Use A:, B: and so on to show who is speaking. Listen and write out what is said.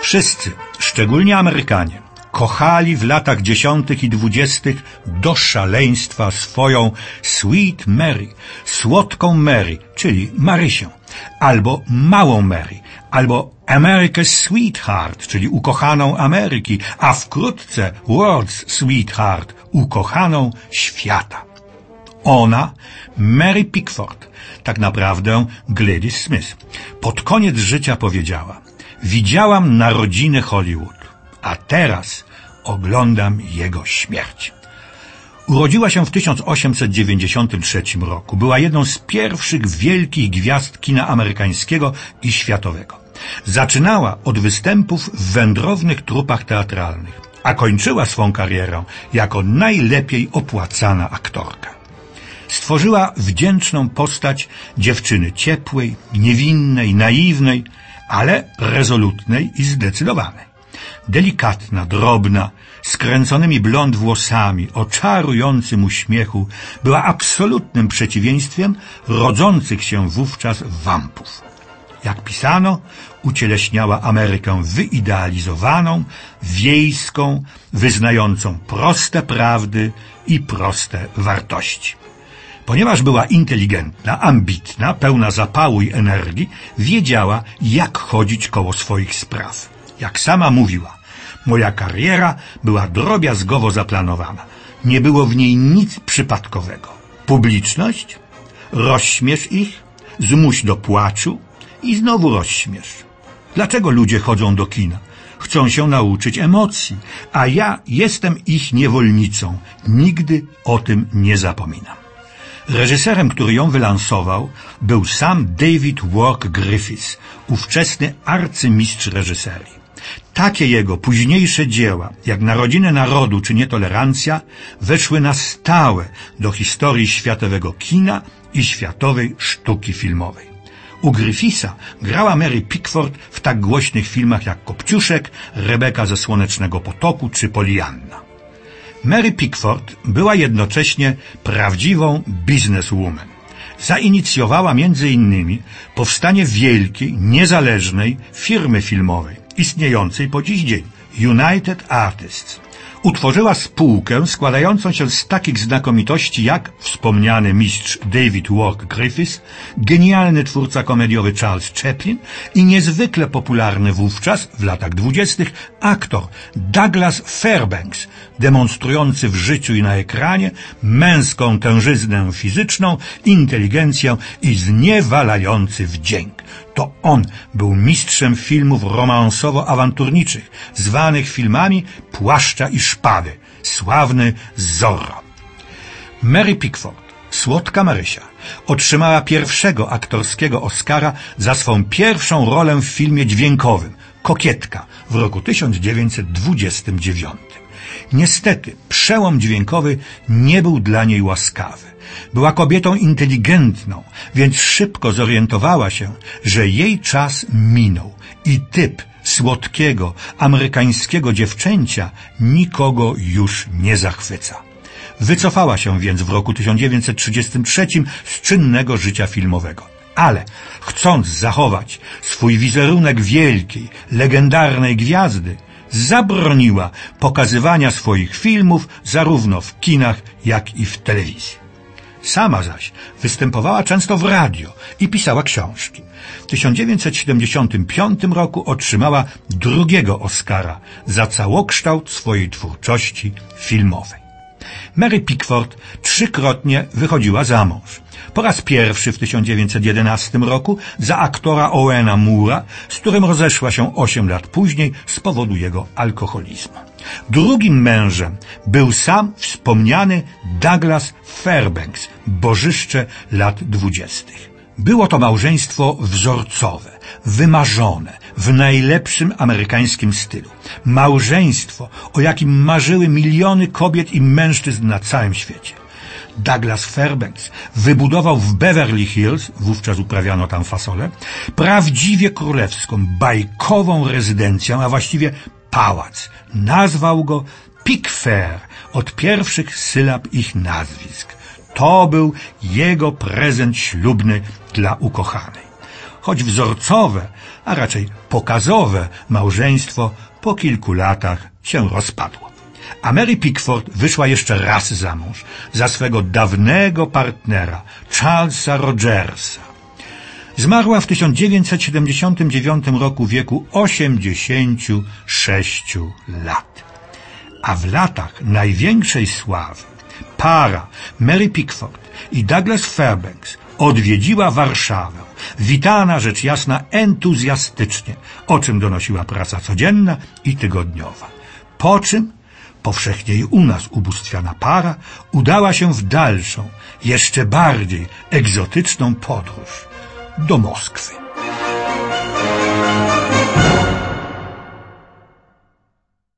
A: Wszyscy, szczególnie Amerykanie, kochali w latach dziesiątych i dwudziestych do szaleństwa swoją Sweet Mary, słodką Mary, czyli Marysię, albo małą Mary, albo America's Sweetheart, czyli ukochaną Ameryki, a wkrótce World's Sweetheart, ukochaną świata. Ona, Mary Pickford, tak naprawdę Gladys Smith, pod koniec życia powiedziała Widziałam narodziny Hollywood, a teraz oglądam jego śmierć. Urodziła się w 1893 roku. Była jedną z pierwszych wielkich gwiazd kina amerykańskiego i światowego. Zaczynała od występów w wędrownych trupach teatralnych, a kończyła swą karierę jako najlepiej opłacana aktorka. Stworzyła wdzięczną postać dziewczyny ciepłej, niewinnej, naiwnej, ale rezolutnej i zdecydowanej. Delikatna, drobna, skręconymi blond włosami, o czarującym uśmiechu, była absolutnym przeciwieństwem rodzących się wówczas wampów. Jak pisano, ucieleśniała Amerykę wyidealizowaną, wiejską, wyznającą proste prawdy i proste wartości. Ponieważ była inteligentna, ambitna, pełna zapału i energii, wiedziała, jak chodzić koło swoich spraw. Jak sama mówiła, moja kariera była drobiazgowo zaplanowana. Nie było w niej nic przypadkowego. Publiczność? Rozśmiesz ich, zmuś do płaczu i znowu rozśmiesz. Dlaczego ludzie chodzą do kina? Chcą się nauczyć emocji, a ja jestem ich niewolnicą. Nigdy o tym nie zapominam. Reżyserem, który ją wylansował, był sam David Wark Griffiths, ówczesny arcymistrz reżyserii. Takie jego późniejsze dzieła, jak Narodziny Narodu czy Nietolerancja, weszły na stałe do historii światowego kina i światowej sztuki filmowej. U Griffitha grała Mary Pickford w tak głośnych filmach jak Kopciuszek, Rebeka ze Słonecznego Potoku czy Polianna. Mary Pickford była jednocześnie prawdziwą bizneswoman. Zainicjowała innymi powstanie wielkiej, niezależnej firmy filmowej, istniejącej po dziś dzień, United Artists. Utworzyła spółkę składającą się z takich znakomitości jak wspomniany mistrz David Wark Griffiths, genialny twórca komediowy Charles Chaplin i niezwykle popularny wówczas, w latach dwudziestych, aktor Douglas Fairbanks, demonstrujący w życiu i na ekranie męską tężyznę fizyczną, inteligencję i zniewalający wdzięk. To on był mistrzem filmów romansowo-awanturniczych, zwanych filmami Płaszcza i Szpady, sławny Zorro. Mary Pickford, słodka Marysia, otrzymała pierwszego aktorskiego Oscara za swą pierwszą rolę w filmie dźwiękowym Kokietka w roku 1929. Niestety, przełom dźwiękowy nie był dla niej łaskawy. Była kobietą inteligentną, więc szybko zorientowała się, że jej czas minął i typ słodkiego, amerykańskiego dziewczęcia nikogo już nie zachwyca. Wycofała się więc w roku 1933 z czynnego życia filmowego. Ale chcąc zachować swój wizerunek wielkiej, legendarnej gwiazdy, zabroniła pokazywania swoich filmów zarówno w kinach, jak i w telewizji. Sama zaś występowała często w radio i pisała książki. W 1975 roku otrzymała drugiego Oscara za całokształt swojej twórczości filmowej. Mary Pickford trzykrotnie wychodziła za mąż. Po raz pierwszy w 1911 roku za aktora Owena Moore'a, z którym rozeszła się 8 lat później z powodu jego alkoholizmu. Drugim mężem był sam wspomniany Douglas Fairbanks, bożyszcze lat dwudziestych. Było to małżeństwo wzorcowe, wymarzone, w najlepszym amerykańskim stylu. Małżeństwo, o jakim marzyły miliony kobiet i mężczyzn na całym świecie. Douglas Fairbanks wybudował w Beverly Hills, wówczas uprawiano tam fasolę, prawdziwie królewską, bajkową rezydencję, a właściwie pałac. Nazwał go Pickfair od pierwszych sylab ich nazwisk. To był jego prezent ślubny dla ukochanej. Choć wzorcowe, a raczej pokazowe małżeństwo po kilku latach się rozpadło. A Mary Pickford wyszła jeszcze raz za mąż, za swego dawnego partnera, Charlesa Rogersa. Zmarła w 1979 roku w wieku 86 lat. A w latach największej sławy para Mary Pickford i Douglas Fairbanks odwiedziła Warszawę, witana rzecz jasna entuzjastycznie, o czym donosiła praca codzienna i tygodniowa. Po czym powszechnie i u nas ubóstwiana para udała się w dalszą, jeszcze bardziej egzotyczną podróż do Moskwy.